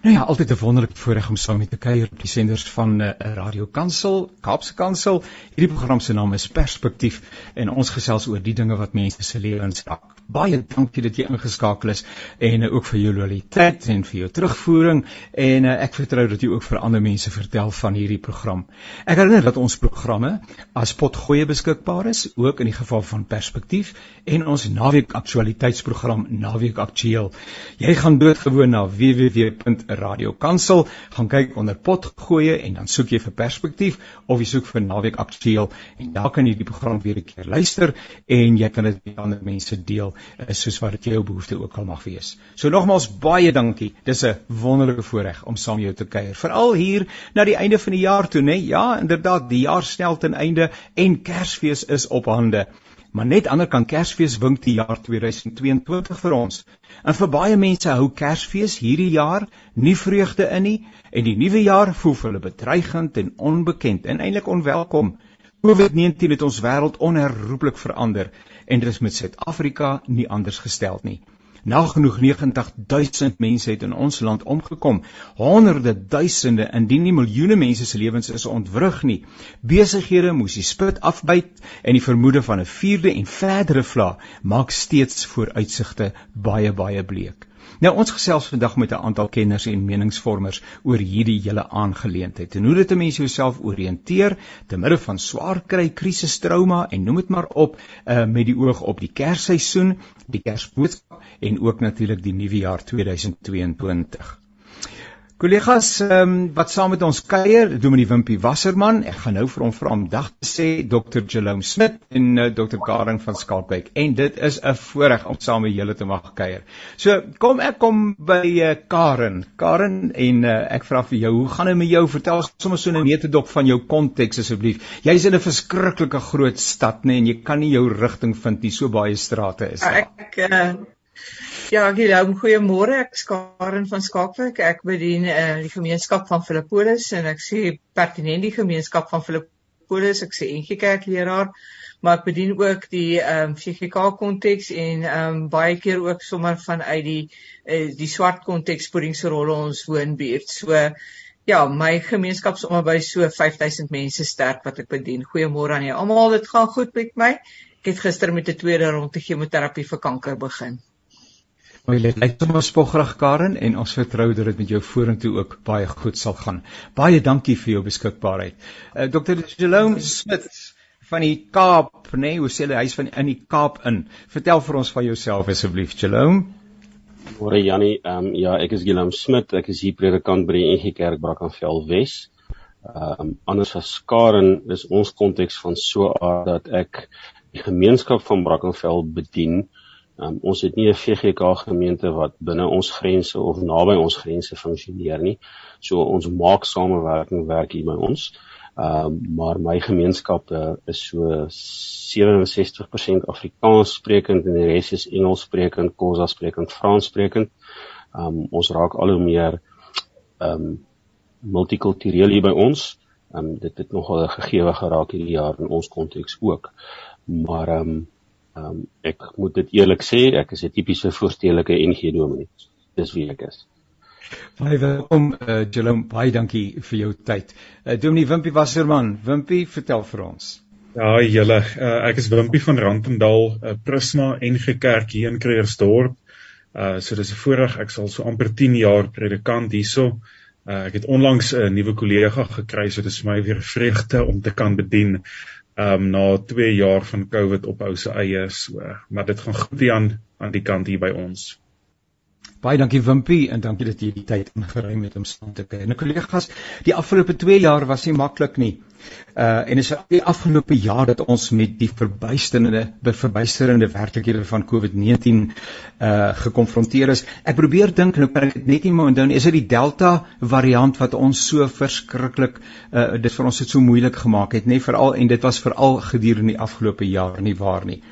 Nou ja, altyd 'n wonderlike voorreg om saam met te kuier op die senders van uh, Radio Kansel, Kaapse Kansel. Hierdie program se naam is Perspektief en ons gesels oor die dinge wat mense se lewens raak. Baie dankie dat jy ingeskakel is en uh, ook vir jou loyaliteit en vir jou terugvoering en uh, ek vertrou dat jy ook vir ander mense vertel van hierdie program. Ek herinner dat ons programme as potgoeie beskikbaar is, ook in die geval van Perspektief en ons naweek aktualiteitsprogram Naweek Aktueel. Jy gaan doodgewoon na www Radio Kansel, gaan kyk onder pot gooi en dan soek jy vir perspektief of jy soek vir naweek aktueel en daar kan jy die program weer 'n keer luister en jy kan dit met ander mense deel eh, soos wat dit jou behoefte ook al mag wees. So nogmaals baie dankie. Dis 'n wonderlike voorreg om saam jou te kuier. Veral hier na die einde van die jaar toe, né? Ja, inderdaad, die jaar snel ten einde en Kersfees is op hande. Maar net ander kan Kersfees wink die jaar 2022 vir ons. En vir baie mense hou Kersfees hierdie jaar nie vreugde in nie en die nuwe jaar voel vir hulle bedreigend en onbekend en eintlik onwelkom. COVID-19 het ons wêreld onherroepelik verander en dit is met Suid-Afrika nie anders gestel nie. Nagenoeg 90000 mense het in ons land omgekom. Honderde duisende, indien nie miljoene mense se lewens is ontwrig nie. Besighede moes die spit afbyt en die vermoede van 'n vierde en verdere vlaag maak steeds vooruitsigte baie baie bleek. Nou ons gesels vandag met 'n aantal kenners en meningsvormers oor hierdie hele aangeleentheid. En hoe dit 'n mens jouself oriënteer te midde van swaar kry, krisis, trauma en noem dit maar op uh, met die oog op die Kersseisoen, die Kersboodskap en ook natuurlik die nuwe jaar 2022. Kollegas um, wat saam met ons kuier, Dominee Wimpie Wasserman, ek gaan nou vir hom vra om dag te sê Dr. Jerome Smit en uh, eh, Dr. Karen van Skalkwyk. En dit is 'n voorreg om saam met julle te mag kuier. So, kom ek kom by uh, Karen. Karen en uh, ek vra vir jou, hoe gaan dit met jou? Vertel sommer so 'n netedop van jou konteks asseblief. Jy's in 'n verskriklike groot stad, nê, nee, en jy kan nie jou rigting vind nie, so baie strate is daar. Ek uh Ja, Guillaume, goeiemôre. Ek is Karen van Skalkwyk. Ek bedien uh, die gemeenskap van Filippolis en ek sê pertinent die gemeenskap van Filippolis. Ek sê NG Kerk leraar, maar ek bedien ook die ehm um, VGK konteks en ehm um, baie keer ook sommer vanuit die uh, die swart konteks puddingse rolle ons woonbuurt. So ja, my gemeenskap is om by so 5000 mense sterk wat ek bedien. Goeiemôre aan julle almal. Dit gaan goed met my. Ek het gister met 'n tweede ronde chemoterapie vir kanker begin. Maar jy lyk sommer spoggerig Karen en ons vertrou dat dit met jou vorentoe ook baie goed sal gaan. Baie dankie vir jou beskikbaarheid. Uh, eh, Dr. Jerome Smit van die Kaap, nê, nee, hoe sê hulle hy's van in die Kaap in. Vertel vir ons van jouself asseblief, Jerome. Môre Jannie, ehm um, ja, ek is Jerome Smit. Ek is hier predikant by die NG Kerk Brackenfell Wes. Ehm um, anders as Karen is ons konteks van so aard dat ek die gemeenskap van Brackenfell bedien. Um, ons het nie 'n VGK gemeente wat binne ons grense of naby ons grense funksioneer nie. So ons maak samewerking werk hier by ons. Ehm um, maar my gemeenskap uh, is so 67% Afrikaans sprekend en die res is Engels sprekend, Khoisa sprekend, Frans sprekend. Ehm um, ons raak al hoe meer ehm um, multikultureel hier by ons. Ehm um, dit het nogal 'n gegewe geraak hierdie jaar in ons konteks ook. Maar ehm um, Ehm um, ek moet dit eerlik sê, ek is 'n tipiese voorstedelike NG dominee. Dis wie ek is. Baie welkom eh uh, Jerome, baie dankie vir jou tyd. Eh uh, Dominee Wimpie Wasserman, Wimpie, vertel vir ons. Ja, julle, uh, ek is Wimpie van Randendal, uh, Prisma NG Kerk hier in Kreersdorp. Uh so dis 'n voorreg, ek sal so amper 10 jaar predikant hierso. Uh ek het onlangs 'n nuwe kollega gekry, so dit is vir my weer vreugde om te kan bedien ehm um, na 2 jaar van COVID ophou se eie so maar dit gaan goed hier aan aan die kant hier by ons. Baie dankie Wimpie en dankie dat jy die tyd ingeruim het om saam te kyk. En kollegas, die afgelope 2 jaar was nie maklik nie. Uh en is die afgelope jaar dat ons met die verbuisterende verbuisterende werklikhede van COVID-19 uh gekonfronteer is. Ek probeer dink nou kan ek net nie maar onthou is dit die Delta variant wat ons so verskriklik uh dit vir ons het so moeilik gemaak het, nê, veral en dit was veral gedurende die afgelope jaar nie waar nie.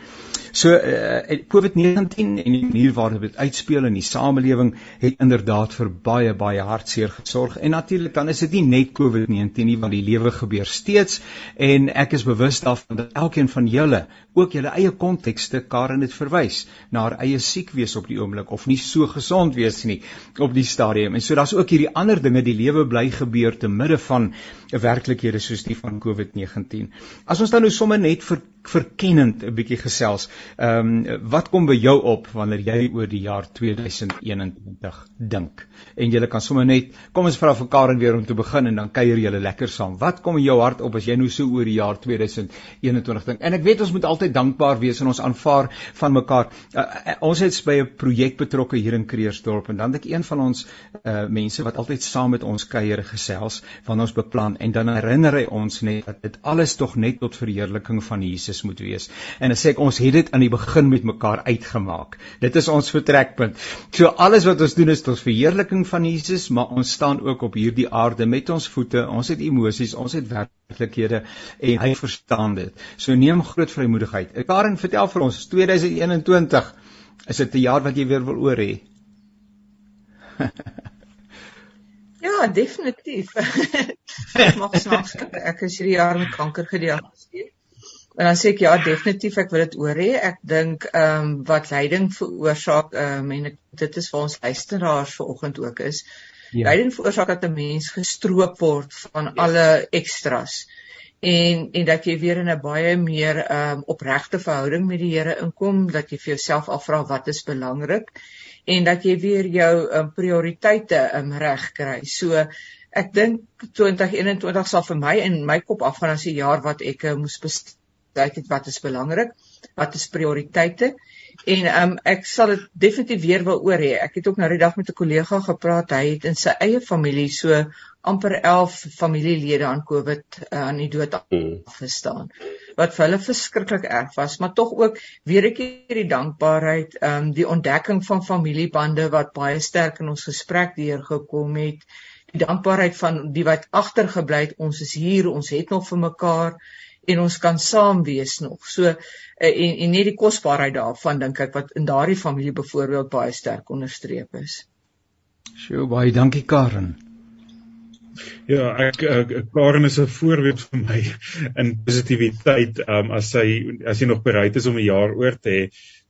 So uh, COVID-19 en die manier waarop dit uitspeel in die samelewing het inderdaad vir baie baie hartseer gesorg. En natuurlik dan is dit nie net COVID-19 nie, want die lewe gebeur steeds en ek is bewus daarvan dat elkeen van julle ook julle eie kontekste Karen het verwys na haar eie siek wees op die oomblik of nie so gesond wees nie op die stadium. En so daar's ook hierdie ander dinge die lewe bly gebeur te midde van werklikhede soos die van COVID-19. As ons dan nou sommer net vir verkennend 'n bietjie gesels. Ehm um, wat kom by jou op wanneer jy oor die jaar 2021 dink? En jy kan sommer net kom ons vra vir Karen weer om te begin en dan kuier julle lekker saam. Wat kom in jou hart op as jy nou so oor die jaar 2021 dink? En ek weet ons moet altyd dankbaar wees en ons aanvaar van mekaar. Uh, uh, ons het by 'n projek betrokke hier in Kreersdorp en dan dink ek een van ons uh, mense wat altyd saam met ons kuier gesels van ons beplan en dan herinner hy ons net dat dit alles tog net tot verheerliking van Jesus moet wees. En dan sê ek ons het dit aan die begin met mekaar uitgemaak. Dit is ons vertrekpunt. So alles wat ons doen is tot verheerliking van Jesus, maar ons staan ook op hierdie aarde met ons voete. Ons het emosies, ons het werklikhede en hy verstaan dit. So neem groot vrymoedigheid. Karen, vertel vir ons 2021 is dit 'n jaar wat jy weer wil oor hê? Ja, definitief. ek mag snaaks ek is hierdie jaar met kanker gediagnoseer. En dan sê ek ja, definitief ek wil dit oor hê. Ek dink ehm um, wat lyding veroorsaak ehm um, en ek, dit is vir ons luisteraars vanoggend ook is. Ja. Lyding veroorsaak dat 'n mens gestroop word van ja. alle ekstras. En en dat jy weer in 'n baie meer um, opregte verhouding met die Here inkom, dat jy vir jouself afvra wat is belangrik en dat jy weer jou um, prioriteite um, reg kry. So ek dink 2021 sal vir my in my kop afgaan as 'n jaar wat ek uh, moes besluit het wat is belangrik, wat is prioriteite en um, ek sal dit definitief weer wil oor hê. Ek het ook nou die dag met 'n kollega gepraat. Hy het in sy eie familie so amper 11 familielede aan COVID uh, aan die dood afgestaan. Wat vir hulle verskriklik erg was, maar tog ook weer ek hierdie dankbaarheid, ehm um, die ontdekking van familiebande wat baie sterk in ons gesprek deurgekom het. Die dankbaarheid van die wat agtergebly het. Ons is hier, ons het nog vir mekaar en ons kan saam wees nog. So uh, en en net die kosbaarheid daarvan dink ek wat in daardie familie byvoorbeeld baie sterk onderstreep is. Sjoe, baie dankie Karen. Ja, ek, ek Karen is 'n voorbeeld vir my in positiwiteit, um, as sy as jy nog bereid is om 'n jaar oor te hê,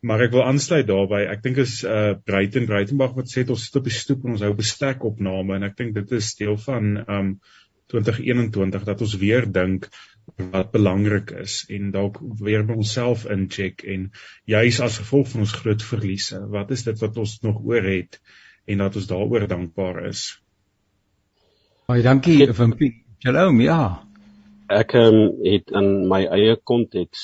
maar ek wil aansluit daarbey. Ek dink is uh Breiten Breitenberg wat sê ons sit op die stoep en ons hou bestek opname en ek dink dit is deel van um 2021 dat ons weer dink wat belangrik is en dalk weer by onsself incheck en juis as gevolg van ons groot verliese, wat is dit wat ons nog oor het en dat ons daaroor dankbaar is. Baie dankie Wimpie. Shalom, ja. Ek um, het in my eie konteks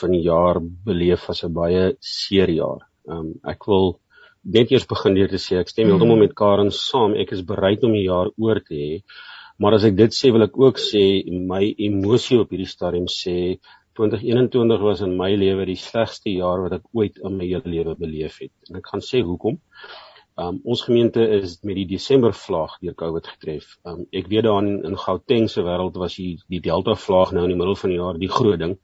van die jaar beleef as 'n baie seer jaar. Um, ek wil net eers begin deur te sê ek stem heeltemal mm. met Karen saam. Ek is bereid om die jaar oor te hê. Maar as ek dit sê wil ek ook sê my emosie op hierdie stadium sê 2021 was in my lewe die slegste jaar wat ek ooit in my hele lewe beleef het. En ek gaan sê hoekom. Um ons gemeente is met die Desember vlaag deur COVID getref. Um ek weet daar in, in Gauteng se wêreld was hier die Delta vlaag nou in die middel van die jaar die groot ding.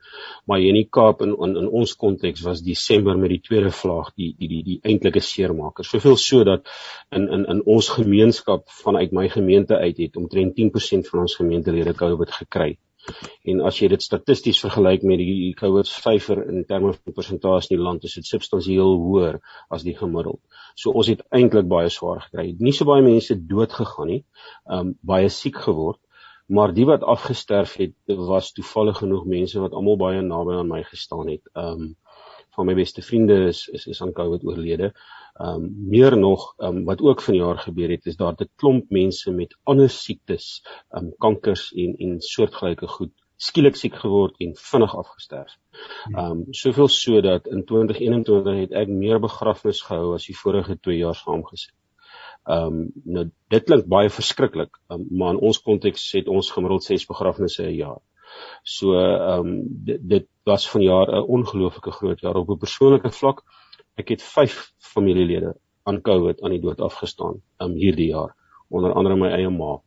Maar hier in die Kaap in in, in ons konteks was Desember met die tweede vlaag die die die, die eintlike seermaker. Soveel so dat in in in ons gemeenskap vanuit my gemeente uit het omtrent 10% van ons gemeentelede COVID gekry. En as jy dit statisties vergelyk met die COVID syfer in terme van persentasie in die land, is dit substansieel hoër as die gemiddeld. So ons het eintlik baie swaar gekry. Nie so baie mense dood gegaan nie, um baie siek geword, maar die wat afgesterf het, was toevallig genoeg mense wat almal baie naby aan my gestaan het. Um van my beste vriende is is, is aan COVID oorlede. Ehm um, meer nog um, wat ook vanjaar gebeur het is daar 'n klomp mense met ander siektes, ehm um, kankers en en soortgelyke goed skielik siek geword en vinnig afgesterf. Ehm um, soveel so dat in 2021 het ek meer begrafnisse gehou as die vorige 2 jaar saamgesit. Ehm um, nou dit klink baie verskriklik, um, maar in ons konteks het ons gemiddeld 6 begrafnisse 'n jaar. So ehm um, dit, dit was vanjaar 'n ongelooflike groot jaar op 'n persoonlike vlak. Ek het 5 familielede aan COVID aan die dood afgestaan um hierdie jaar, onder andere my eie ma.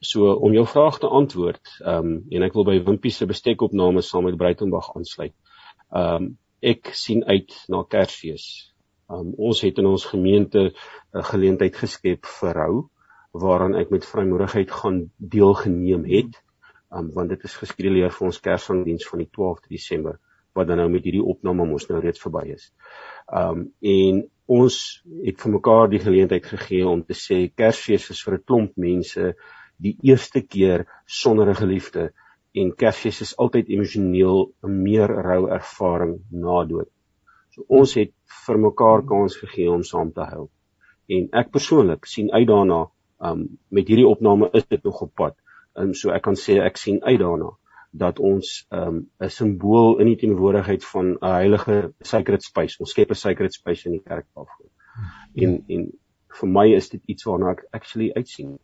So om jou vraag te antwoord, um en ek wil by Wimpie se bestekopname saam met Breitenberg aansluit. Um ek sien uit na Kersfees. Um ons het in ons gemeente 'n geleentheid geskep vir hou waaraan ek met vrymoedigheid gaan deelgeneem het um, want dit is geskeduleer vir ons Kersdiens van die 12de Desember wat dan nou met hierdie opname mos nou reeds verby is. Um en ons het vir mekaar die geleentheid gegee om te sê Kersfees is vir 'n klomp mense die eerste keer sonder 'n geliefde en Kersfees is altyd emosioneel 'n meer rou ervaring na dood. So ons het vir mekaar kans gegee om saam te huil. En ek persoonlik sien uit daarna um met hierdie opname is dit nog op pad. En um, so ek kan sê ek sien uit daarna dat ons um 'n simbool in die teenwoordigheid van 'n heilige sacred space, ons skep 'n sacred space in die kerk daarvoor. En en vir my is dit iets waarna ek actually uitsien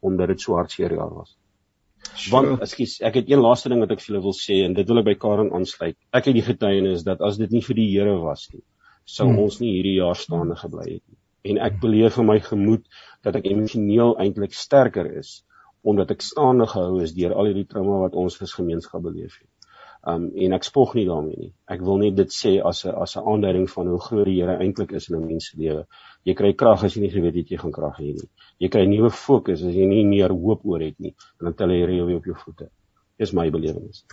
omdat dit so hartseer jaar was. Want ekskuus, ek het een laaste ding wat ek vir julle wil sê en dit wil ek by Karen aansluit. Ek het die getuienis dat as dit nie vir die Here was nie, sou hmm. ons nie hierdie jaar staande gebly het nie. En ek beleef in my gemoed dat ek emosioneel eintlik sterker is omdat ek staande gehou is deur al hierdie trauma wat ons as gemeenskap beleef het. Um en ek spog nie daarmee nie. Ek wil net dit sê as 'n as 'n aanduiding van hoe groot die Here eintlik is in 'n mens se lewe. Jy kry krag as jy nie geweet het jy gaan krag hê nie. Jy kry 'n nuwe fokus as jy nie meer hoop oor het nie. Dan tel jy reël weer op jou voete. Dis my belewenis.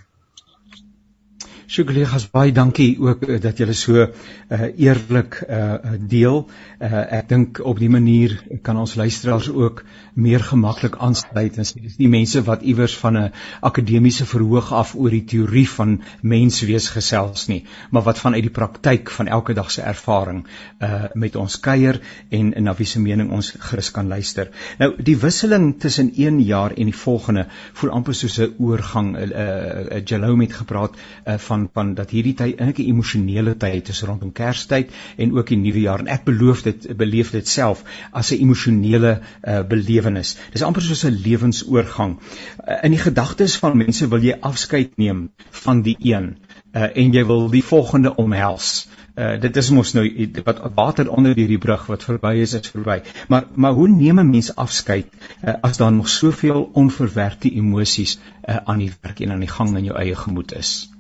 Sjoe kollegas baie dankie ook uh, dat julle so uh, eerlik uh, deel. Uh, ek dink op die manier kan ons luisteraars ook meer gemaklik aansluit en sê dis nie mense wat iewers van 'n akademiese verhoog af oor die teorie van menswees gesels nie, maar wat vanuit die praktyk van elke dag se ervaring uh, met ons kuier en na wie se mening ons gerus kan luister. Nou die wisseling tussen 1 jaar en die volgende voel amper soos 'n oorgang. Uh, uh, Jalou het gepraat uh, van van van dat hierdie tyd eintlik 'n emosionele tyd is rondom Kerstyd en ook die nuwe jaar en ek beloof dit beleef dit self as 'n emosionele uh, belewenis. Dis amper soos 'n lewensoorgang. Uh, in die gedagtes van mense wil jy afskeid neem van die een uh, en jy wil die volgende omhels. Uh, dit is mos nou wat water onder hierdie brug wat verby is is verby. Maar maar hoe neem 'n mens afskeid uh, as daar nog soveel onverwerkte emosies uh, aan die werk en aan die gang in jou eie gemoed is?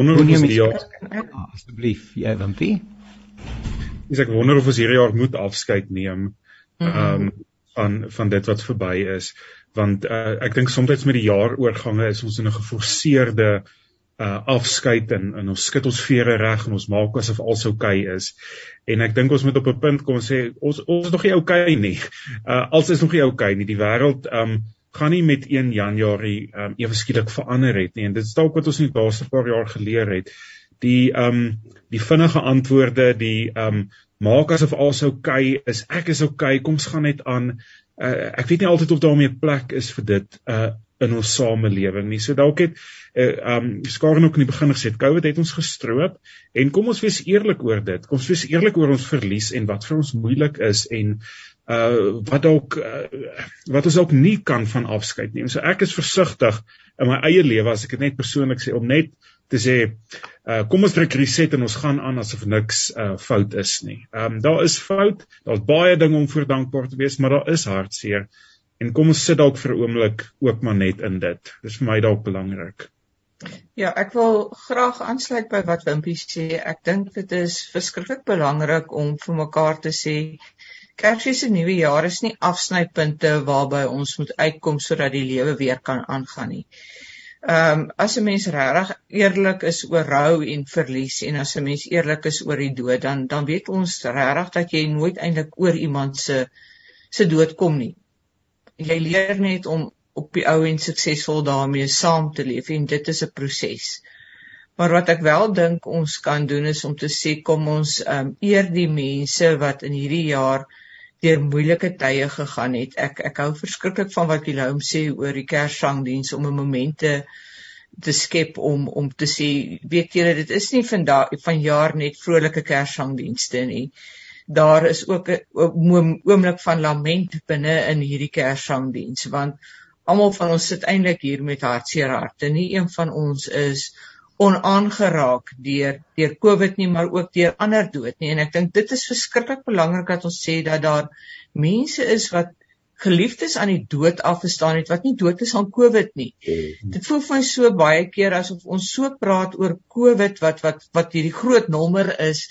Wonder of ons hier ah, asseblief, jy Wimpie. Dis ek wonder of ons hierdie jaar moet afskeid neem mhm. ehm um, van van dit wat verby is want uh, ek dink soms met die jaaroorgange is ons in 'n geforseerde uh afskeid en en ons skud ons vere reg en ons maak asof alles oukei okay is. En ek dink ons moet op 'n punt kom sê ons ons is nog nie oukei okay nie. Uh alles is nog nie oukei okay nie. Die wêreld um gaan nie met 1 Januarie um ewe skielik verander het nie. En dit is dalk wat ons in die laaste paar jaar geleer het. Die um die vinnige antwoorde die um maak asof alles oukei okay is. Ek is oukei. Okay, kom ons gaan net aan. Uh, ek weet nie altyd of daarmee plek is vir dit uh in ons samelewing nie. So dalk het uh, um skaar ook in die begin gesê COVID het ons gestroop en kom ons wees eerlik oor dit. Kom ons wees eerlik oor ons verlies en wat vir ons moeilik is en uh wat dalk uh, wat ons ook nie kan van afskeid neem. So ek is versigtig in my eie lewe as ek dit net persoonlik sê om net te sê uh kom ons druk reset en ons gaan aan asof niks uh fout is nie. Ehm um, daar is fout, daar's baie dinge om voor dankbaar te wees, maar daar is hartseer. En kom ons sit dalk vir 'n oomblik ook maar net in dit. Dis vir my dalk belangrik. Ja, ek wil graag aansluit by wat Wimpie sê. Ek dink dit is verskriklik belangrik om vir mekaar te sê Kersfees en Nuwe Jaar is nie afsnypunte waarby ons moet uitkom sodat die lewe weer kan aangaan nie. Ehm um, as 'n mens regtig eerlik is oor rou en verlies en as 'n mens eerlik is oor die dood dan dan weet ons regtig dat jy nooit eintlik oor iemand se se dood kom nie. Jy leer net om op die ou en suksesvol daarmee saam te leef en dit is 'n proses. Maar wat ek wel dink ons kan doen is om te sê kom ons ehm um, eer die mense wat in hierdie jaar deur moeilike tye gegaan het. Ek ek hou verskriklik van wat Willem sê oor die Kerssangdiens om 'n oomente te skep om om te sê weet julle dit is nie vandag van jaar net vrolike Kerssangdienste nie. Daar is ook 'n oomblik van lament binne in hierdie Kerssangdiens want almal van ons sit eintlik hier met hartseer harte. Nie een van ons is onaangeraak deur deur COVID nie, maar ook deur ander dood nie. En ek dink dit is verskriklik belangrik dat ons sê dat daar mense is wat geliefdes aan die dood afgestaan het wat nie dood is aan COVID nie. Mm. Dit voel vir my so baie keer asof ons so praat oor COVID wat wat wat hierdie groot nommer is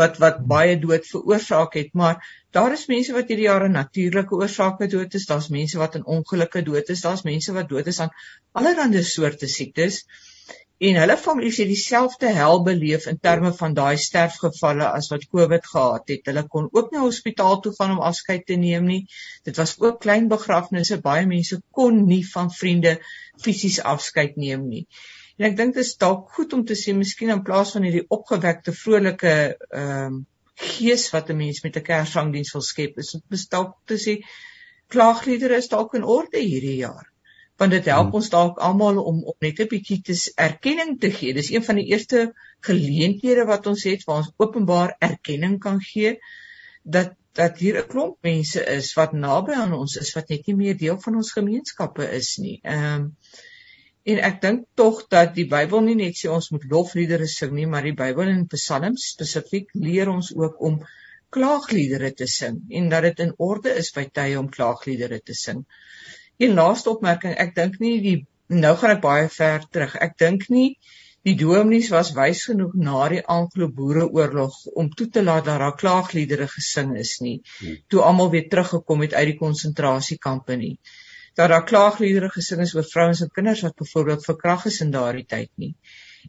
wat wat baie dood veroorsaak het, maar daar is mense wat hierdie jare natuurlike oorsake dood is, daar's mense wat in ongelukke dood is, daar's mense wat dood is aan allerlei soorte siektes. En hulle families het dieselfde hel beleef in terme van daai sterfgevalle as wat COVID gehad het. Hulle kon ook nie hospitaal toe gaan om afskeid te neem nie. Dit was ook klein begrafnisse. Baie mense kon nie van vriende fisies afskeid neem nie. En ek dink dit is dalk goed om te sê miskien in plaas van hierdie opgewekte vrolike ehm um, gees wat 'n mens met 'n Kersangdiens wil skep, is dit bestaan te sê klaagliedere is dalk in orde hierdie jaar want dit help hmm. ons dalk almal om om net 'n bietjie te erkenning te gee. Dis een van die eerste geleenthede wat ons het waar ons openbaar erkenning kan gee dat dat hier 'n klomp mense is wat naby aan ons is wat net nie meer deel van ons gemeenskappe is nie. Ehm um, en ek dink tog dat die Bybel nie net sê ons moet lofliedere sing nie, maar die Bybel in Psalms spesifiek leer ons ook om klaagliedere te sing en dat dit in orde is by tye om klaagliedere te sing. Een laaste opmerking, ek dink nie die nou gaan ek baie ver terug. Ek dink nie die dominees was wys genoeg na die Anglo-Boereoorlog om toe te laat dat daar klaagliedere gesing is nie. Hmm. Toe almal weer teruggekom het uit die konsentrasiekampe nie. Dat daar klaagliedere gesing is oor vrouens en kinders wat byvoorbeeld verkragt is in daardie tyd nie.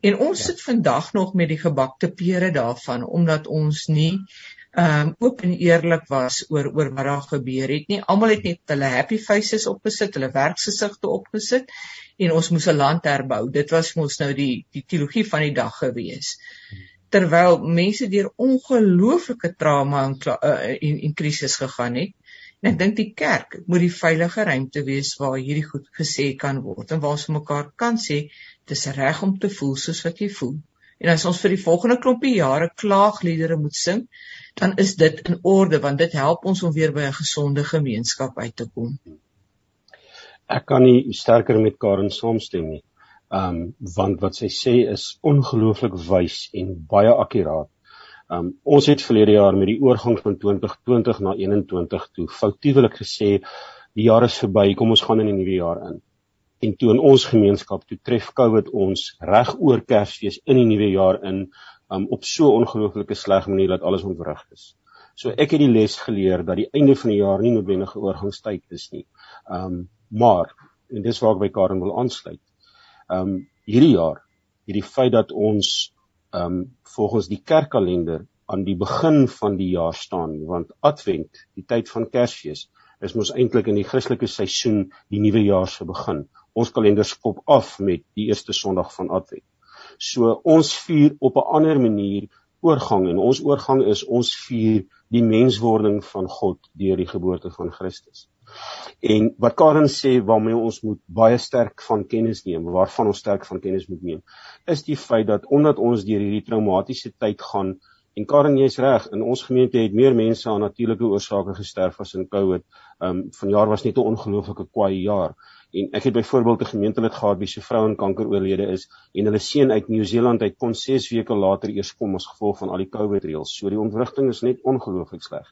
En ons ja. sit vandag nog met die gebakte pere daarvan omdat ons nie ehm um, oop en eerlik was oor oor wat daar gebeur het nie. Almal het net hulle happy faces opgesit, hulle werkgesigte opgesit en ons moes 'n land herbou. Dit was mos nou die die teologie van die dag gewees. Terwyl mense deur ongelooflike trauma en uh, en, en krisis gegaan het. En ek dink die kerk moet die veilige ruimte wees waar hierdie goed gesê kan word en waar ons vir mekaar kan sê dis reg om te voel soos wat jy voel. En as ons vir die volgende klompie jare klaagliedere moet sing, dan is dit in orde want dit help ons om weer by 'n gesonde gemeenskap uit te kom. Ek kan nie sterker met Karen saamstem nie. Um want wat sy sê is ongelooflik wys en baie akkuraat. Um ons het verlede jaar met die oorgang van 2020 na 21 toe foutiewelik gesê die jaar is verby, kom ons gaan in die nuwe jaar in. En toe in ons gemeenskap toe tref COVID ons reg oor Kersfees in die nuwe jaar in um, op so 'n ongelooflike sleg manier dat alles ontwrig is. So ek het die les geleer dat die einde van die jaar nie noodwendige oorgangstyd is nie. Um maar en dis waar ek by Karen wil aansluit. Um hierdie jaar, hierdie feit dat ons um volgens die kerkkalender aan die begin van die jaar staan, want Advent, die tyd van Kersfees, is mos eintlik in die Christelike seisoen die nuwe jaar se begin. Ons kalender skop af met die eerste Sondag van Advent. So ons vier op 'n ander manier oorgang en ons oorgang is ons vier die menswording van God deur die geboorte van Christus. En wat Karen sê waarmee ons moet baie sterk van kennis neem, waarvan ons sterk van kennis moet neem, is die feit dat omdat ons deur hierdie traumatiese tyd gaan en Karen jy's reg, in ons gemeente het meer mense aan natuurlike oorsake gesterf as in COVID. Ehm um, vanjaar was net 'n ongelooflike kwaai jaar en ek het byvoorbeeld 'n gemeentelid gehad wie se vrou aan kanker oorlede is en hulle seun uit Nieu-Seeland uit kon 6 weke later eers kom as gevolg van al die COVID reëls. So die ontwrigting is net ongelooflik sleg.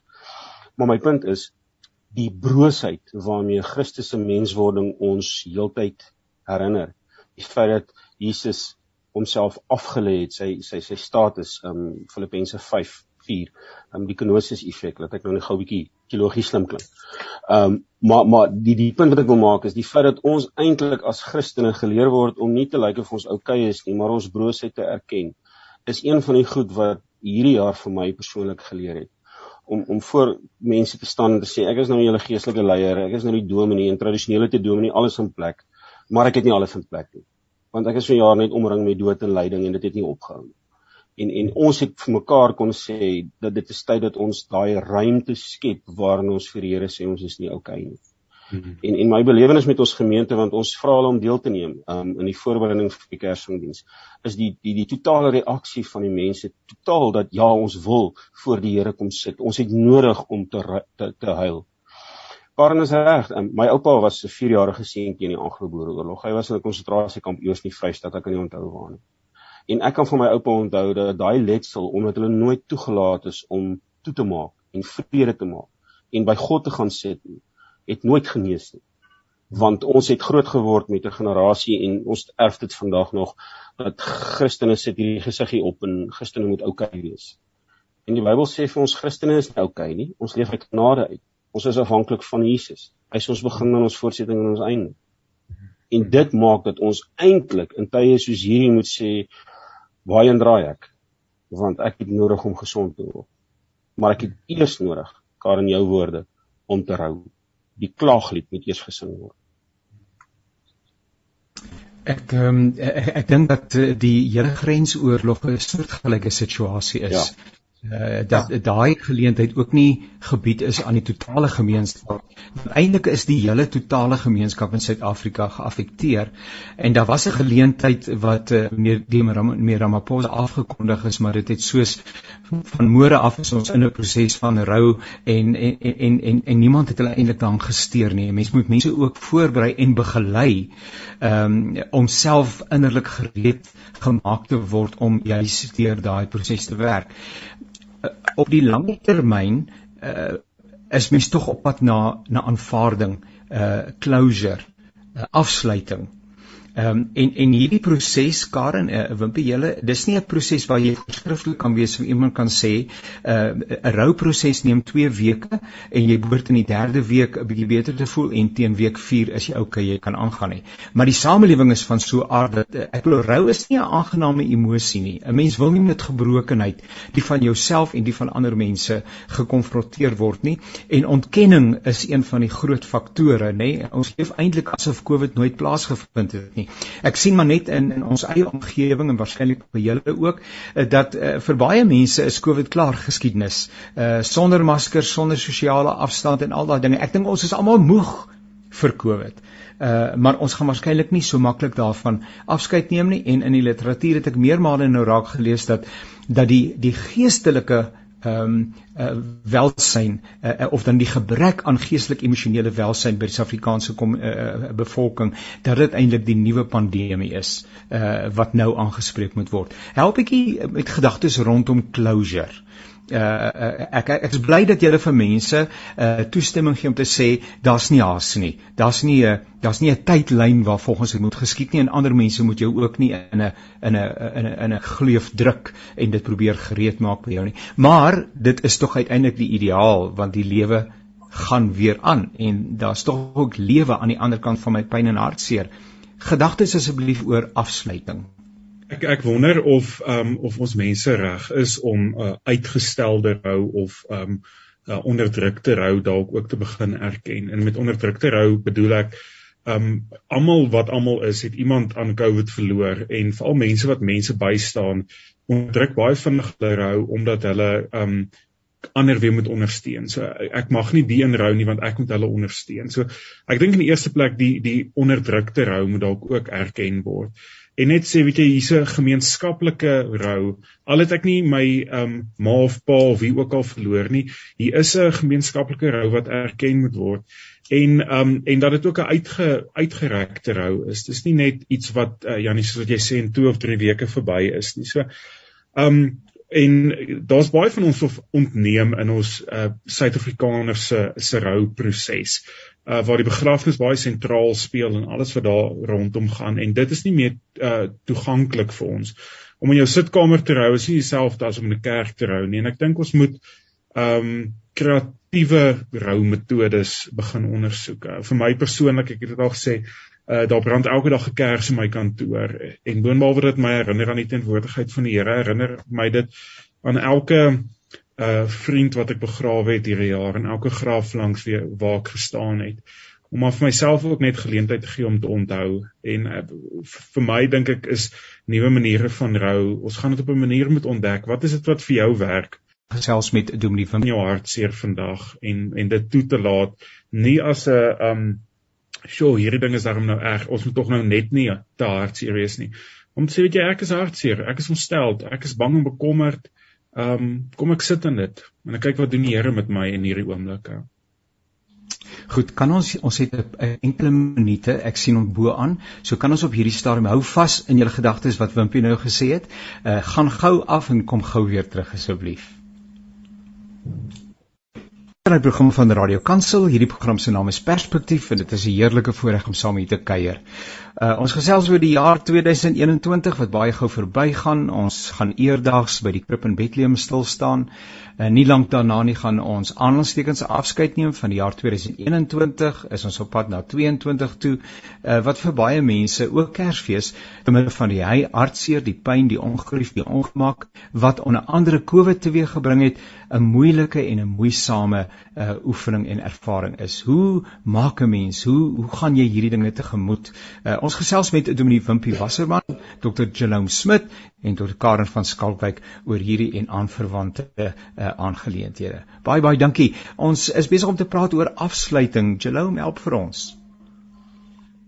Maar my punt is die broosheid waarmee Christus se menswording ons heeltyd herinner. Die feit dat Jesus homself afgelê het, sy sy sy status um Filippense 5:4, um die kenosis effek, laat ek nou net gou 'n bietjie teologies slim klink. Um maar maar die die punt wat ek wil maak is die feit dat ons eintlik as Christene geleer word om nie te lyk of ons oukei is nie, maar ons broosheid te erken. Is een van die goed wat hierdie jaar vir my persoonlik geleer het om om voor mense te staan en te sê ek is nou julle geestelike leier, ek is nou die dominee en tradisionele te dominee alles in plek, maar ek het nie alles in plek nie. Want ek is vir jaar net omring met dood en lyding en dit het nie opgehou nie en en ons het vir mekaar kon sê dat dit is tyd dat ons daai ruimte skep waarin ons vir Here sê ons is nie okay nie. Mm -hmm. En en my belewenis met ons gemeente want ons vra hulle om deel te neem um, in die voorbereiding vir die Kersdiens is die die die totale reaksie van die mense totaal dat ja ons wil voor die Here kom sit. Ons het nodig om te te, te huil. Karen is reg. Um, my oupa was 'n 4-jarige seentjie in die Anglo-Boereoorlog. Hy was in 'n konsentrasiekamp eers in die Vrystaat, ek kan nie onthou waar nie. En ek kan van my oupa onthou dat daai letsel omdat hulle nooit toegelaat is om toe te maak en vrede te maak en by God te gaan sit nie, het nooit genees nie. Want ons het groot geword met 'n generasie en ons erf dit vandag nog dat Christene sit hierdie gesiggie op en Christene moet oukei okay wees. En die Bybel sê vir ons Christene is oukei okay nie. Ons leef uit genade uit. Ons is afhanklik van Jesus. Hy is ons begin en ons voortsetting en ons einde. En dit maak dat ons eintlik in tye soos hierdie moet sê waarheen draai ek? Want ek het nodig om gesond te word. Maar ek het eers nodig, Karen jou woorde, om te rou. Die klaaglied moet eers gesing word. Ek um, ek, ek dink dat eh, die hele grensoorlog 'n soortgelyke situasie is. Ja uh, dat ja. daai geleentheid ook nie gebied is aan die totale gemeenskap. Eintlik is die hele totale gemeenskap in Suid-Afrika geaffekteer en daar was 'n geleentheid wat uh, meneer Demer Ramaphosa afgekondig is, maar dit het soos van môre af is ons in 'n proses van rou en en en en en niemand het hulle eintlik daaraan gesteer nie. Mense moet mense ook voorberei en begelei um, om self innerlik gereed gemaak te word om juis deur daai proses te werk op die lang termyn uh, is mens tog op pad na na aanvaarding, uh closure, uh, afsluiting. Ehm um, en en hierdie proses Karen, uh, Wimpie, julle, dis nie 'n proses waar jy skriftelik kan wees of iemand kan sê 'n uh, 'n rouproses neem 2 weke en jy behoort in die 3de week 'n bietjie beter te voel en teen week 4 is jy okay, jy kan aangaan nie. Maar die samelewing is van so aard dat uh, ek glo rou is nie 'n aangename emosie nie. 'n Mens wil nie met gebrokenheid, die van jouself en die van ander mense gekonfronteer word nie en ontkenning is een van die groot faktore, nê. Ons leef eintlik asof COVID nooit plaasgevind het nie nie. Ek sien maar net in in ons eie omgewing en waarskynlik by julle ook eh, dat uh, vir baie mense is COVID klaar geskiedenis. Uh sonder maskers, sonder sosiale afstand en al daai dinge. Ek dink ons is almal moeg vir COVID. Uh maar ons gaan waarskynlik nie so maklik daarvan afskeid neem nie en in die literatuur het ek meermale nou raak gelees dat dat die die geestelike ehm um, uh, welsyn uh, of dan die gebrek aan geestelik emosionele welsyn by die Suid-Afrikaanse uh, uh, bevolking dat dit eintlik die nuwe pandemie is uh, wat nou aangespreek moet word. Help ek met gedagtes rondom closure uh, ek ek is bly dat julle vir mense uh, toestemming gee om te sê daar's nie haas nie. Daar's nie 'n daar's nie 'n tydlyn waar volgens dit moet geskied nie en ander mense moet jou ook nie in 'n in 'n in 'n 'n gleuf druk en dit probeer gereed maak by jou nie. Maar dit is tog uiteindelik die ideaal want die lewe gaan weer aan en daar's tog ook lewe aan die ander kant van my pyn en hartseer. Gedagtes asseblief oor afsluiting. Ek ek wonder of ehm um, of ons mense reg is om uh, uitgestelde rou of ehm um, uh, onderdrukte rou dalk ook te begin erken. En met onderdrukte rou bedoel ek ehm um, almal wat almal is, het iemand aan COVID verloor en veral mense wat mense bystaan, onderdruk baie vinnig hulle rou omdat hulle ehm um, ander weer moet ondersteun. So ek mag nie die inrou nie want ek moet hulle ondersteun. So ek dink in die eerste plek die die onderdrukte rou moet dalk ook erken word en net sê weet jy hier's 'n gemeenskaplike rou. Al het ek nie my um ma of pa of wie ook al verloor nie hier is 'n gemeenskaplike rou wat erken moet word. En um en dat dit ook 'n uitge uitgerekte rou is. Dis nie net iets wat uh, Janie soos wat jy sê in 2 of 3 weke verby is nie. So um en daar's baie van ons of ontneem in ons uh, Suid-Afrikaners se se rouproses uh, waar die begrafnis baie sentraal speel en alles wat daar rondom gaan. En dit is nie meer uh, toeganklik vir ons. Om in jou sitkamer te rou is nie dieselfde as om in 'n kerk te rou nie. En ek dink ons moet ehm um, kreatiewe roumetodes begin ondersoek. Uh, vir my persoonlik, ek het dit al gesê, uh, daar brand elke dag 'n kers in my kantoor. En boonbehalwe dit my herinner aan die teenwoordigheid van die Here, herinner my dit aan elke uh vriend wat ek begrawe het hierdie jaar en elke graf langs wie waar ek gestaan het om maar vir myself ook net geleentheid te gee om te onthou. En uh, vir my dink ek is nuwe maniere van rou. Ons gaan dit op 'n manier moet ontdek. Wat is dit wat vir jou werk? Gesels met Dominee van jou hartseer vandag en en dit toe te laat. Nie as 'n um "Sjoe, hierdie ding is daarom nou erg. Ons moet tog nou net nie te hartseer wees nie." Om te sê, weet jy, ek is hartseer, ek is ontsteld, ek is bang en bekommerd. Ehm, um, kom ek sit in dit en ek kyk wat doen die Here met my in hierdie oomblik. Goed, kan ons ons het 'n enkele minute. Ek sien hom bo aan. So kan ons op hierdie stadium hou vas in julle gedagtes wat Wimpie nou gesê het. Uh gaan gou af en kom gou weer terug asseblief. Dit is 'n program van Radio Kansel. Hierdie program se naam is Perspektief en dit is 'n heerlike voorreg om saam hier te kuier. Uh, ons gesels oor die jaar 2021 wat baie gou verbygaan. Ons gaan eerdags by die krib in Bethlehem stil staan. Uh, nie lank daarna nie gaan ons aanlandstekens afskeid neem van die jaar 2021. Is ons op pad na 22 toe. Uh, wat vir baie mense ook Kersfees te midde van die hy hartseer, die pyn, die ongerief, die ongemak wat onder andere COVID teweeggebring het, 'n moeilike en 'n moeisame uh, oefening en ervaring is. Hoe maak 'n mens? Hoe hoe gaan jy hierdie dinge tegemoet? Uh, ons gesels met Dominee Wimpie Wasserman, Dr. Jerome Smit en Dr. Karen van Skalkwyk oor hierdie en aanverwante uh, aangeleenthede. Baie baie dankie. Ons is besig om te praat oor afsluiting. Jerome help vir ons.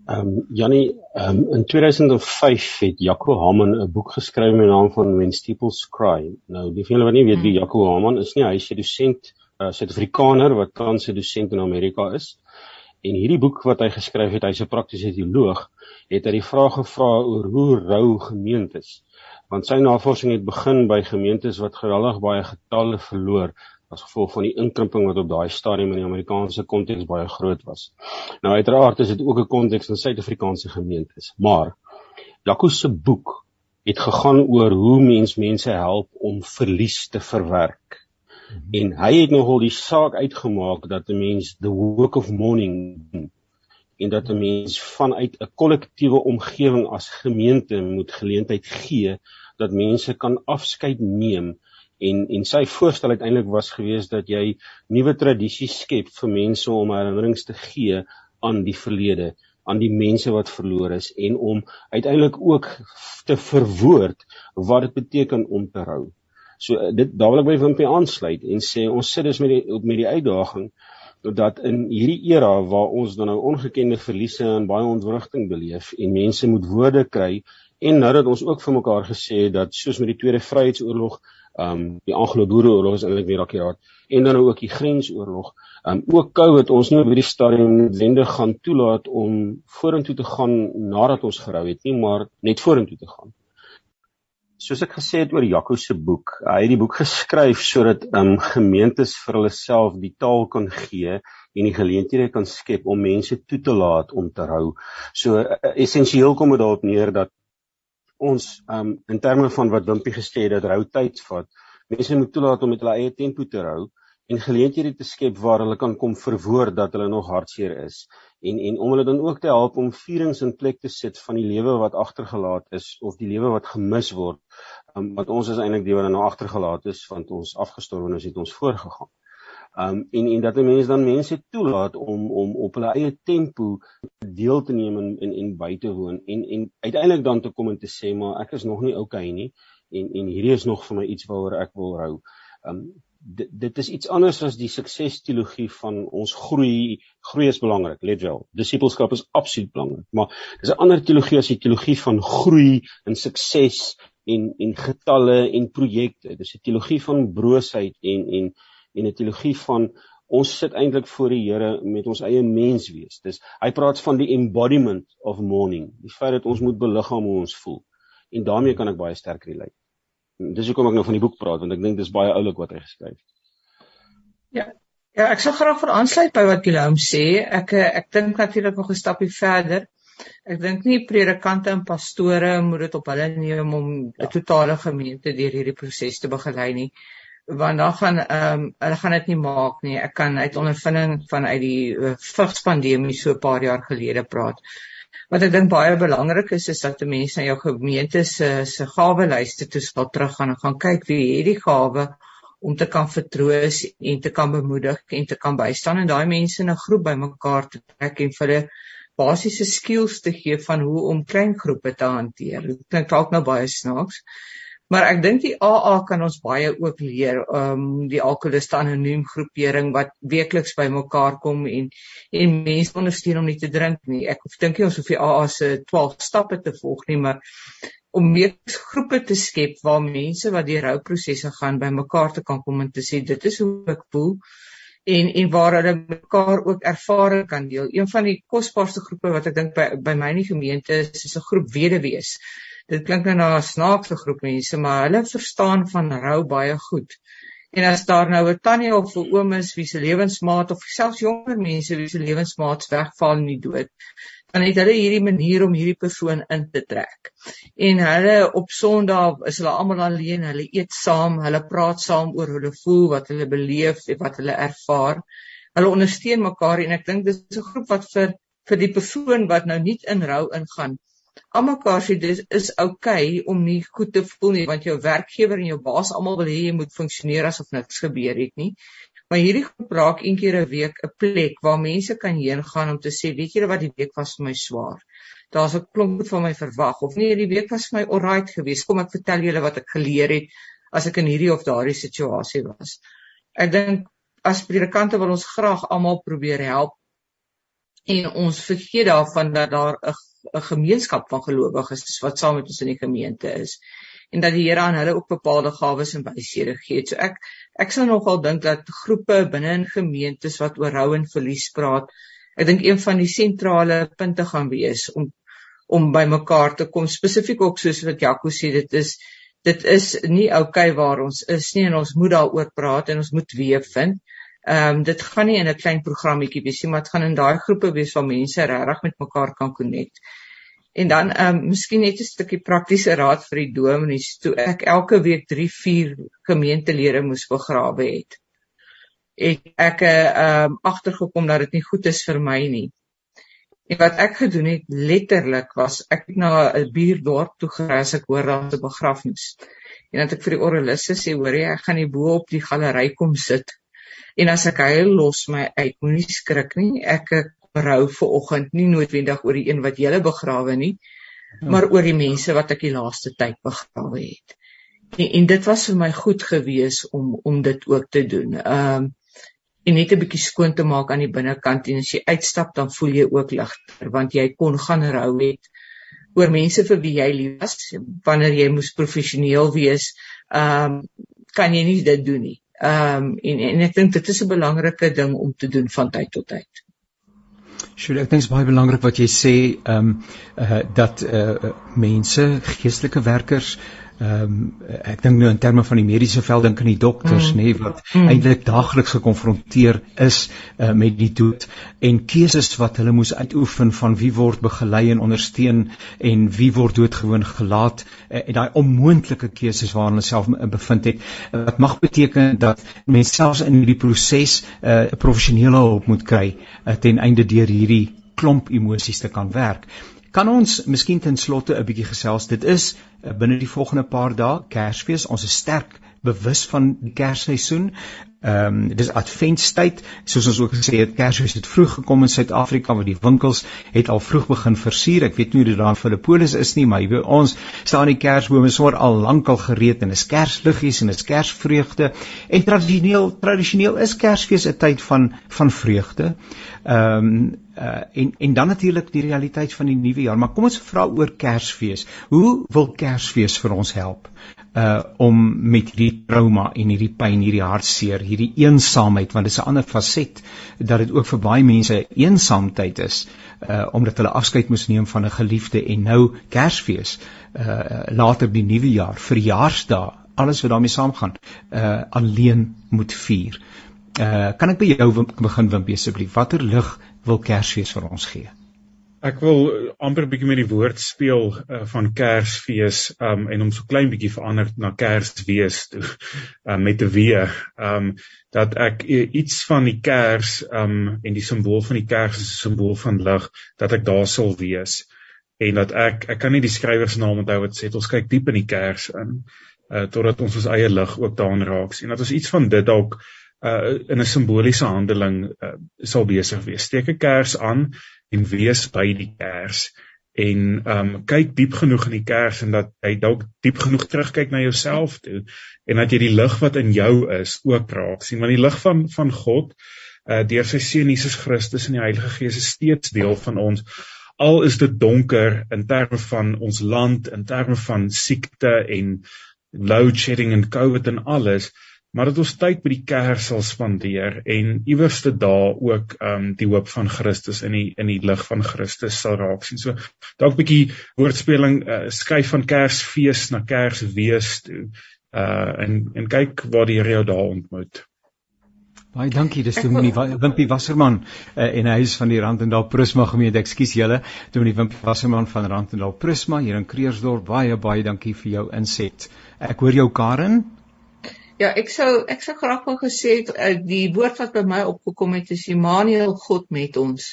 Ehm um, Jannie, um, in 2005 het Jaco Haman 'n boek geskryf met die naam van When Steeples Cry. Nou, die van julle wat nie weet wie hmm. Jaco Haman is nie, hy is 'n dosent, 'n uh, Suid-Afrikaner wat tans 'n dosent in Amerika is. En hierdie boek wat hy geskryf het, hy's 'n praktiese teoloog, het hy die vraag gevra oor hoe rou gemeentes. Want sy navorsing het begin by gemeentes wat geweldig baie getalle verloor as gevolg van die inkrimping wat op daai stadium in die Amerikaanse konteks baie groot was. Nou uiteraard is dit ook 'n konteks in Suid-Afrikaanse gemeentes, maar Jaco se boek het gegaan oor hoe mens mense help om verlies te verwerk. Mhm. En hy het nogal die saak uitgemaak dat 'n mens the work of mourning en dat 'n mens vanuit 'n kollektiewe omgewing as gemeente moet geleentheid gee dat mense kan afskeid neem en en sy voorstel uiteindelik was gewees dat jy nuwe tradisies skep vir mense om herinnerings te gee aan die verlede aan die mense wat verloor is en om uiteindelik ook te verwoord wat dit beteken om te rou. So dit daar wil ek by Wimpie aansluit en sê ons sit dus met die met die uitdaging dat in hierdie era waar ons dan nou ongekende verliese en baie ontwrigting beleef en mense moet woorde kry en nou dat ons ook vir mekaar gesê het dat soos met die tweede vryheidsoorlog um die Anglo-Boereoorlog is eintlik weer akuraat en dan ook die grensoorlog. Um ook COVID ons nie op hierdie stadium noodwendig gaan toelaat om vorentoe te gaan nadat ons gerou het nie, maar net vorentoe te gaan. Soos ek gesê het oor Jaco se boek, hy het die boek geskryf sodat um gemeentes vir hulle self die taal kan gee en die geleenthede kan skep om mense toe te laat om te rou. So uh, essensieel kom dit daarop neer dat ons um in terme van wat Wimpie gesê het dat rou tyd vat. Mense moet toelaat om met hulle eie tempo te rou en geleenthede te skep waar hulle kan kom verwoord dat hulle nog hartseer is en en om hulle dan ook te help om vierings in plek te sit van die lewe wat agtergelaat is of die lewe wat gemis word. Um, want ons is eintlik die wat nou agtergelaat is want ons afgestorwe is het ons voorgegaan. Um en en dat 'n mens dan mense toelaat om om op hulle eie tempo deel te neem en en, en by te woon en en uiteindelik dan te kom en te sê maar ek is nog nie okay nie en en hierdie is nog vir my iets waaroor ek wil hou. Um dit dit is iets anders as die suksesteologie van ons groei groei is belangrik let wel disipelskap is absoluut belangrik maar dis 'n ander teologie as die teologie van groei en sukses en en getalle en projekte dis 'n teologie van broosheid en en en 'n teologie van ons sit eintlik voor die Here met ons eie mens wees. Dis hy praat van die embodiment of mourning, die feit dat ons moet beliggaam hoe ons voel. En daarmee kan ek baie sterk relate. Dis hoekom ek nou van die boek praat want ek dink dis baie oulik wat hy geskryf het. Ja. Ja, ek sou graag vir aansluit by wat Guillaume sê. Ek ek dink natuurlik nog 'n stapie verder. Ek dink nie predikante en pastore moet dit op hulle neem om 'n ja. totale gemeente deur hierdie proses te begelei nie want dan gaan ehm um, hulle gaan dit nie maak nie. Ek kan uit ondervinding vanuit die uh, vigspandemie so 'n paar jaar gelede praat. Wat ek dink baie belangrik is is dat mense na jou gemeente se se gawelyste toe sal teruggaan en gaan kyk wie het die gawe om te kan vertroos en te kan bemoedig en te kan bystaan en daai mense in 'n groep bymekaar te trek en vir hulle basiese skills te gee van hoe om klein groepe te hanteer. Dit klink dalk nou baie snaaks, Maar ek dink die AA kan ons baie ook leer um die alkoholiste anoniem groepering wat weekliks bymekaar kom en en mense ondersteun om nie te drink nie. Ek dink nie ons hoef die AA se 12 stappe te volg nie, maar om meer groepe te skep waar mense wat die rouprosesse gaan bymekaar te kan kom en te sê dit is hoe ek voel en en waar hulle mekaar ook ervaring kan deel. Een van die kosbaarste groepe wat ek dink by by my in die gemeente is, is 'n groep weduwees dit klink nou na 'n snaakse groep mense, maar hulle verstaan van rou baie goed. En as daar nou 'n tannie of 'n oom is wie se lewensmaat of selfs jonger mense wie se lewensmaats wegval in die dood, dan het hulle hierdie manier om hierdie persoon in te trek. En hulle op Sondag is hulle almal alleen, hulle eet saam, hulle praat saam oor hoe hulle voel, wat hulle beleef, wat hulle ervaar. Hulle ondersteun mekaar en ek dink dis 'n groep wat vir vir die persoon wat nou nie in rou ingaan almekaar sê dis is oukei okay om nie goed te voel nie want jou werkgewer en jou baas almal wil hê jy moet funksioneer asof niks gebeur het nie. Maar hierdie groep raak een keer 'n week 'n plek waar mense kan heen gaan om te sê, weet julle wat die week was vir my swaar. Daar's 'n klomp wat van my verwag of nee, die week was vir my alright geweest. Kom ek vertel julle wat ek geleer het as ek in hierdie of daardie situasie was. Ek dink as predikante wil ons graag almal probeer help en ons vergeet daarvan dat daar 'n 'n gemeenskap van gelowiges is wat saam met ons in die gemeente is en dat die Here aan hulle ook bepaalde gawes en wyshede gee. So ek ek sou nogal dink dat groepe binne in gemeentes wat oor rou en verlies praat, ek dink een van die sentrale punte gaan wees om om by mekaar te kom spesifiek ook soos wat Jaco sê dit is dit is nie oukei okay waar ons is nie en ons moet daaroor praat en ons moet weer vind. Ehm um, dit gaan nie in 'n klein programmetjie wees nie, maar dit gaan in daai groepe wees waar mense regtig met mekaar kan connect. En dan ehm um, miskien net 'n stukkie praktiese raad vir die dominees toe ek elke week 3, 4 gemeentelede moes begrawe het. Ek ek ehm um, agtergekom dat dit nie goed is vir my nie. En wat ek gedoen het letterlik was ek het na 'n buurdorp toe gery as ek hoor daar 'n begrafnis. En dan het ek vir die oraliste sê hoor jy ek gaan hier bo op die galery kom sit. En as ek huil los my uit, moenie skrik nie. Ek berou vir oggend nie noodwendig oor die een wat jy begrawe nie ja. maar oor die mense wat ek die laaste tyd begrawe het en, en dit was vir my goed gewees om om dit ook te doen um en net 'n bietjie skoon te maak aan die binnekant en as jy uitstap dan voel jy ook ligter want jy kon gaan rou het oor mense vir wie jy lief was wanneer jy moes professioneel wees um kan jy nie dit doen nie um en en ek dink dit is 'n belangrike ding om te doen van tyd tot tyd. Sjoe, ek dink dit is baie belangrik wat jy sê, ehm um, uh, dat uh, mense, geestelike werkers, ehm um, ek dink nou in terme van die mediese veld dink aan die dokters mm. nê wat mm. eintlik daagliks gekonfronteer is uh, met die dood en keuses wat hulle moes uitoefen van wie word begelei en ondersteun en wie word doodgewoon gelaat uh, en daai onmoontlike keuses waarna hulle self bevind het uh, wat mag beteken dat mense selfs in hierdie proses 'n uh, professionele hulp moet kry uh, ten einde deur hierdie klomp emosies te kan werk. Kan ons miskien ten slotte 'n bietjie gesels? Dit is uh, binne die volgende paar dae Kersfees. Ons is sterk bewus van die Kersseisoen. Ehm um, dis adventstyd. Soos ons ook gesê het, Kersfees het vroeg gekom in Suid-Afrika waar die winkels het al vroeg begin versier. Ek weet nie hoe dit daar in Filippolis is nie, maar hier by ons staan die Kersbome sommer al lankal gereed en is Kersliggies en is Kersvreugde. En tradisioneel tradisioneel is Kersfees 'n tyd van van vreugde. Ehm um, uh, en en dan natuurlik die realiteit van die nuwe jaar. Maar kom ons vra oor Kersfees. Hoe wil Kersfees vir ons help uh om met hierdie trauma en hierdie pyn, hierdie hartseer, hierdie eensaamheid, want dit is 'n ander faset dat dit ook vir baie mense eensaamheid is uh omdat hulle afskeid moes neem van 'n geliefde en nou Kersfees uh later die nuwe jaar, verjaarsdae, alles wat daarmee saamgaan, uh alleen moet vier. Uh kan ek by jou begin Wimpie asseblief? Watter lig wil Kersfees vir ons gee? Ek wil amper 'n bietjie met die woord speel uh, van Kersfees um en hom so klein bietjie verander na Kersfees toe uh, met 'n weer um dat ek uh, iets van die Kers um en die simbool van die Kers is 'n simbool van lig dat ek daar sal wees. En dat ek ek kan nie die skrywer se naam onthou wat sê ons kyk diep in die Kers in uh, totdat ons ons eie lig ook daarin raak sien. Dat ons iets van dit dalk uh in 'n simboliese handeling uh, sal besig wees. Steek 'n kers aan en wees by die kers en um kyk diep genoeg in die kers en dat jy dalk diep genoeg terugkyk na jouself toe en dat jy die lig wat in jou is ook raak sien want die lig van van God uh deur sy seun Jesus Christus en die Heilige Gees is steeds deel van ons. Al is dit donker in terme van ons land in terme van siekte en load shedding en covid en alles maar dat ons tyd by die kerk sal spandeer en iewerste daar ook ehm um, die hoop van Christus in die in die lig van Christus sal raak sien. So dalk 'n bietjie woordspeling uh, skuif van Kersfees na Kerswees toe. uh en en kyk waar die Here jou daar ontmoet. Baie dankie, dis Dominee Wimpie Wasserman uh, en hy is van die Randendal Prisma gemeente. Ekskuus julle, Dominee Wimpie Wasserman van Randendal Prisma hier in Kreersdorp. Baie baie dankie vir jou inset. Ek hoor jou Karen. Ja, ek sou ek sou graag wou gesê het uh, die woord wat by my opgekom het is Immanuel God met ons.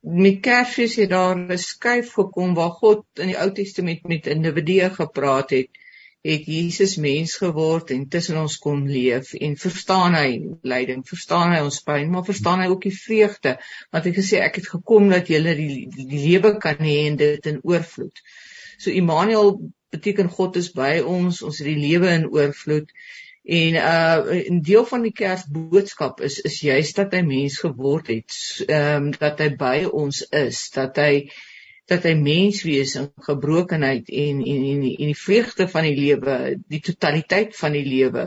Met Kersfees het daar 'n skuif gekom waar God in die Ou Testament met individue gepraat het het Jesus mens geword en tussen ons kom leef en verstaan hy lyding, verstaan hy ons pyn, maar verstaan hy ook die vreugde want hy gesê ek het gekom dat julle die, die, die lewe kan hê en dit in oorvloed. So Immanuel beteken God is by ons, ons het die lewe in oorvloed en uh 'n deel van die Kersboodskap is is juist dat hy mens geword het, ehm um, dat hy by ons is, dat hy dat hy mens wees in gebrokenheid en en en die, en die vreugde van die lewe, die totaliteit van die lewe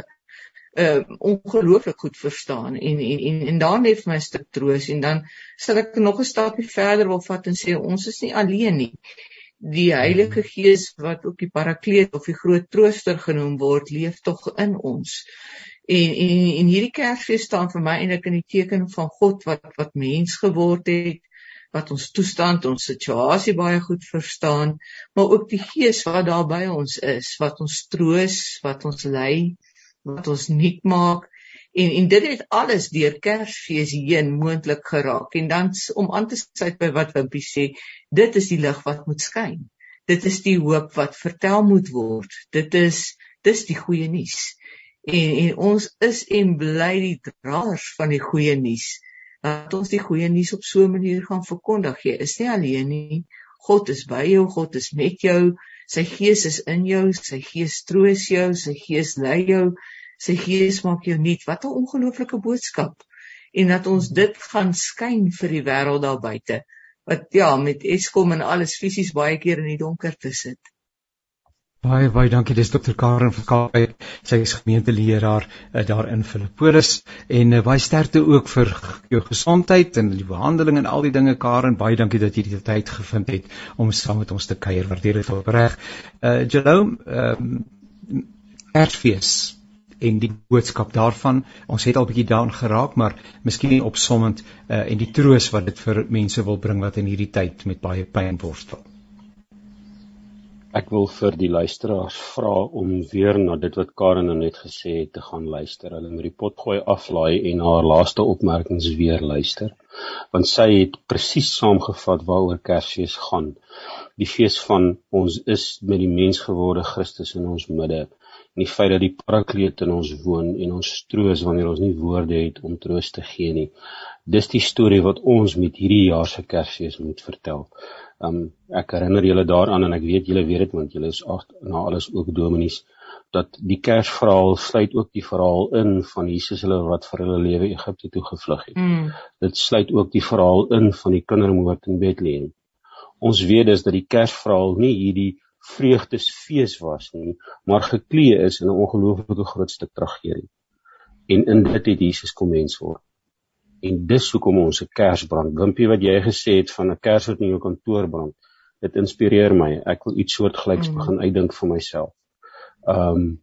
uh ongelooflik goed verstaan en en en, en dan het my 'n stuk troos en dan sal ek nog 'n stapie verder wil vat en sê ons is nie alleen nie. Die Heilige Gees wat ook die Parakleet of die groot trooster genoem word, leef tog in ons. En en en hierdie Kersfees staan vir my eintlik in die teken van God wat wat mens geword het, wat ons toestand, ons situasie baie goed verstaan, maar ook die Gees wat daar by ons is, wat ons troos, wat ons lei, wat ons nuut maak. En en dit het alles deur Kersfees heen moontlik geraak. En dan om aan te sluit by wat Wimpie sê, dit is die lig wat moet skyn. Dit is die hoop wat vertel moet word. Dit is dis die goeie nuus. En en ons is en bly die draers van die goeie nuus dat ons die goeie nuus op so 'n manier gaan verkondig. Jy is nie alleen nie. God is by jou, God is met jou. Sy Gees is in jou, sy Gees troos jou, sy Gees lei jou, sy Gees maak jou nuut. Wat 'n ongelooflike boodskap. En dat ons dit gaan skyn vir die wêreld daar buite. Wat ja, met Eskom en alles fisies baie keer in die donker te sit. Baie baie dankie. Dis Dr. Karen van Kaapstad. Sy is gemeenteleraar uh, daar in Filippolis en uh, baie sterkte ook vir jou gesondheid en die behandeling en al die dinge Karen. Baie dankie dat jy die tyd gevind het om saam met ons te kuier. Waardeer dit opreg. Uh Jerome, ehm um, Kersfees en die boodskap daarvan. Ons het al bietjie daaraan geraak, maar miskien opsommend uh en die troos wat dit vir mense wil bring wat in hierdie tyd met baie pyn worstel. Ek wil vir die luisteraars vra om weer na dit wat Karen nou net gesê het te gaan luister. Hulle moet die pot gooi aflaai en haar laaste opmerkings weer luister, want sy het presies saamgevat waaroor Kersfees gaan. Die fees van ons is met die mensgeworde Christus in ons midde en die feit dat die Parakleet in ons woon en ons troos wanneer ons nie woorde het om troos te gee nie. Dis die storie wat ons met hierdie jaar se Kersfees moet vertel. Um ek herinner julle daaraan en ek weet julle weet dit want julle is ag na alles ook dominees dat die Kersverhaal sluit ook die verhaal in van Jesus hulle wat vir hulle lewe Egipte toe gevlug het. Mm. Dit sluit ook die verhaal in van die kindermoord in Bethlehem. Ons weet dus dat die Kersverhaal nie hierdie vreugdesfees was nie, maar geklee is in 'n ongelooflike groot stuk tragedie. En in dit het Jesus kom mens word en dis hoekom ons 'n kers brand. Wimpie wat jy gesê het van 'n kers wat in jou kantoor brand, dit inspireer my. Ek wil iets soortgelyks mm. begin uitdink vir myself. Um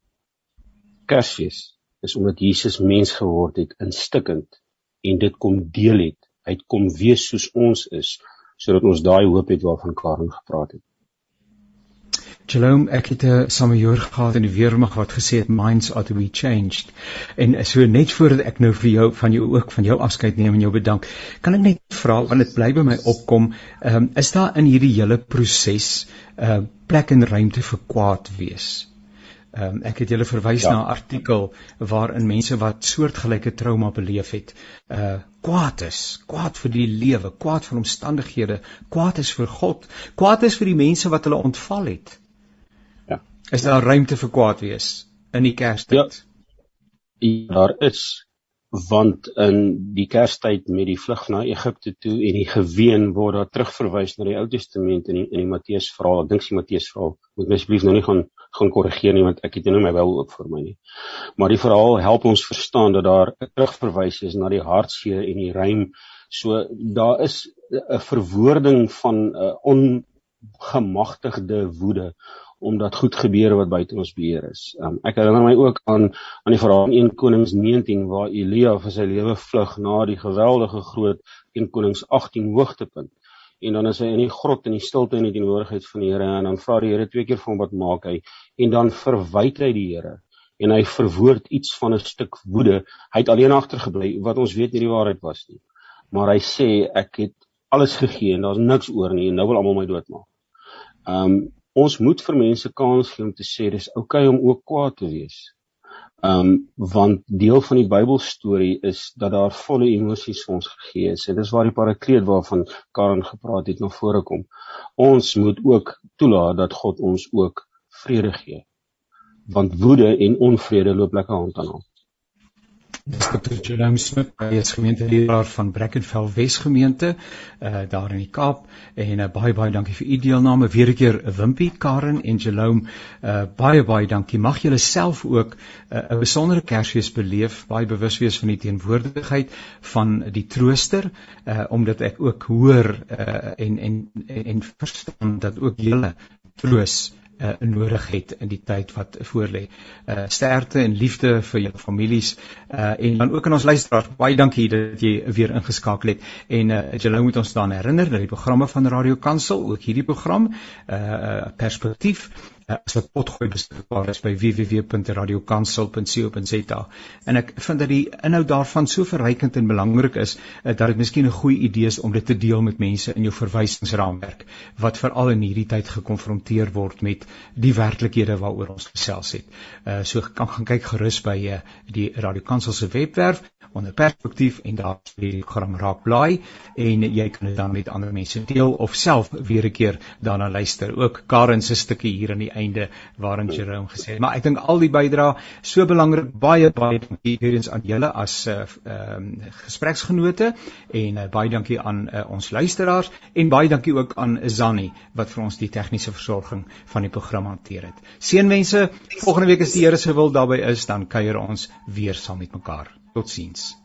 Kersfees is omdat Jesus mens geword het instikkend en dit kom deel het. Hy kom wees soos ons is sodat ons daai hoop het waarvan Karen gepraat het. Jerome, ek het 'n samejoer gehad in die weermag wat gesê het minds are to be changed. En so net voordat ek nou vir jou van jou ook van jou afskeid neem en jou bedank, kan ek net vra want dit bly by my opkom, um, is daar in hierdie hele proses 'n uh, plek en ruimte vir kwaad wees? Um, ek het julle verwys ja. na 'n artikel waarin mense wat soortgelyke trauma beleef het, uh kwaad is, kwaad vir die lewe, kwaad vir omstandighede, kwaad is vir God, kwaad is vir die mense wat hulle ontval het. Is daar ruimte vir kwaad wees in die Kerstyd? Ja. Daar is want in die Kerstyd met die vlug na Egipte toe en die geween word daar terugverwys na die Ou Testament in die, in die Matteus verhaal. Ek dink die Matteus verhaal. Moet my asseblief nou nie gaan gaan korrigeer nie want ek het nou my wel ook vir my nie. Maar die verhaal help ons verstaan dat daar 'n terugverwys is na die hartseer en die rym. So daar is 'n verwoording van 'n ongemagtigde woede omdat goed gebeure wat buite ons beheer is. Um, ek herinner my ook aan aan die verhaal in 1 Konings 19 waar Elia vir sy lewe vlug na die geweldige groot 1 Konings 18 hoogtepunt. En dan is hy in die grot in die stilte en die teenwoordigheid van die Here en dan vra die Here twee keer vir hom wat maak hy en dan verwyd hy die Here en hy verwoord iets van 'n stuk woede. Hy het alleen agtergebly wat ons weet nie die waarheid was nie. Maar hy sê ek het alles gegee en daar's niks oor nie en nou wil almal my doodmaak. Um ons moet vir mense kans gee om te sê dis oukei okay om ook kwaad te wees. Um want deel van die Bybelstorie is dat daar volle emosies vir ons gegee is. En dis waar die parakleet waarvan Karen gepraat het na vore kom. Ons moet ook toelaat dat God ons ook vrede gee. Want woede en onvrede loop lekker hand aan hand. Dr. Jerome Smith, hy is gemeenteleraar van Brackenfell Wesgemeente uh daar in die Kaap en uh, baie baie dankie vir u deelname. Weer 'n keer Wimpie, Karen en Jerome, uh baie baie dankie. Mag julle self ook 'n uh, besondere Kersfees beleef, baie bewus wees van die teenwoordigheid van die Trooster, uh omdat ek ook hoor uh en en en verstaan dat ook julle troos uh, nodig het in die tyd wat voorlê. Uh sterkte en liefde vir julle families uh en dan ook aan ons luisteraars. Baie dankie dat jy weer ingeskakel het. En uh julle moet ons dan herinner dat die programme van Radio Kansel, ook hierdie program uh perspektief uh, as 'n potgooi beskikbaar is by www.radiokansel.co.za. En ek vind dat die inhoud daarvan so verrykend en belangrik is uh, dat dit miskien 'n goeie idee is om dit te deel met mense in jou verwysingsraamwerk wat veral in hierdie tyd gekonfronteer word met die werklikhede waaroor ons gesels het. Uh so kan gaan kyk gerus by uh, die Radio Kansel se webwerf onder perspektief en daar is die program raak blaai en jy kan dit dan met ander mense deel of self weer 'n keer daarna luister. Ook Karen se stukkie hier in die einde waarin Jerome gesê het. Maar ek dink al die bydrae so belangrik. Baie baie dankie weer eens aan julle as uh, ehm uh, gespreksgenote en uh, baie dankie aan uh, ons luisteraars en baie dankie ook aan Zanni wat vir ons die tegniese versorging van die program hanteer het. Seënwense. Volgende week as die Here se wil daarby is, dan kuier ons weer saam met mekaar. Tot ziens.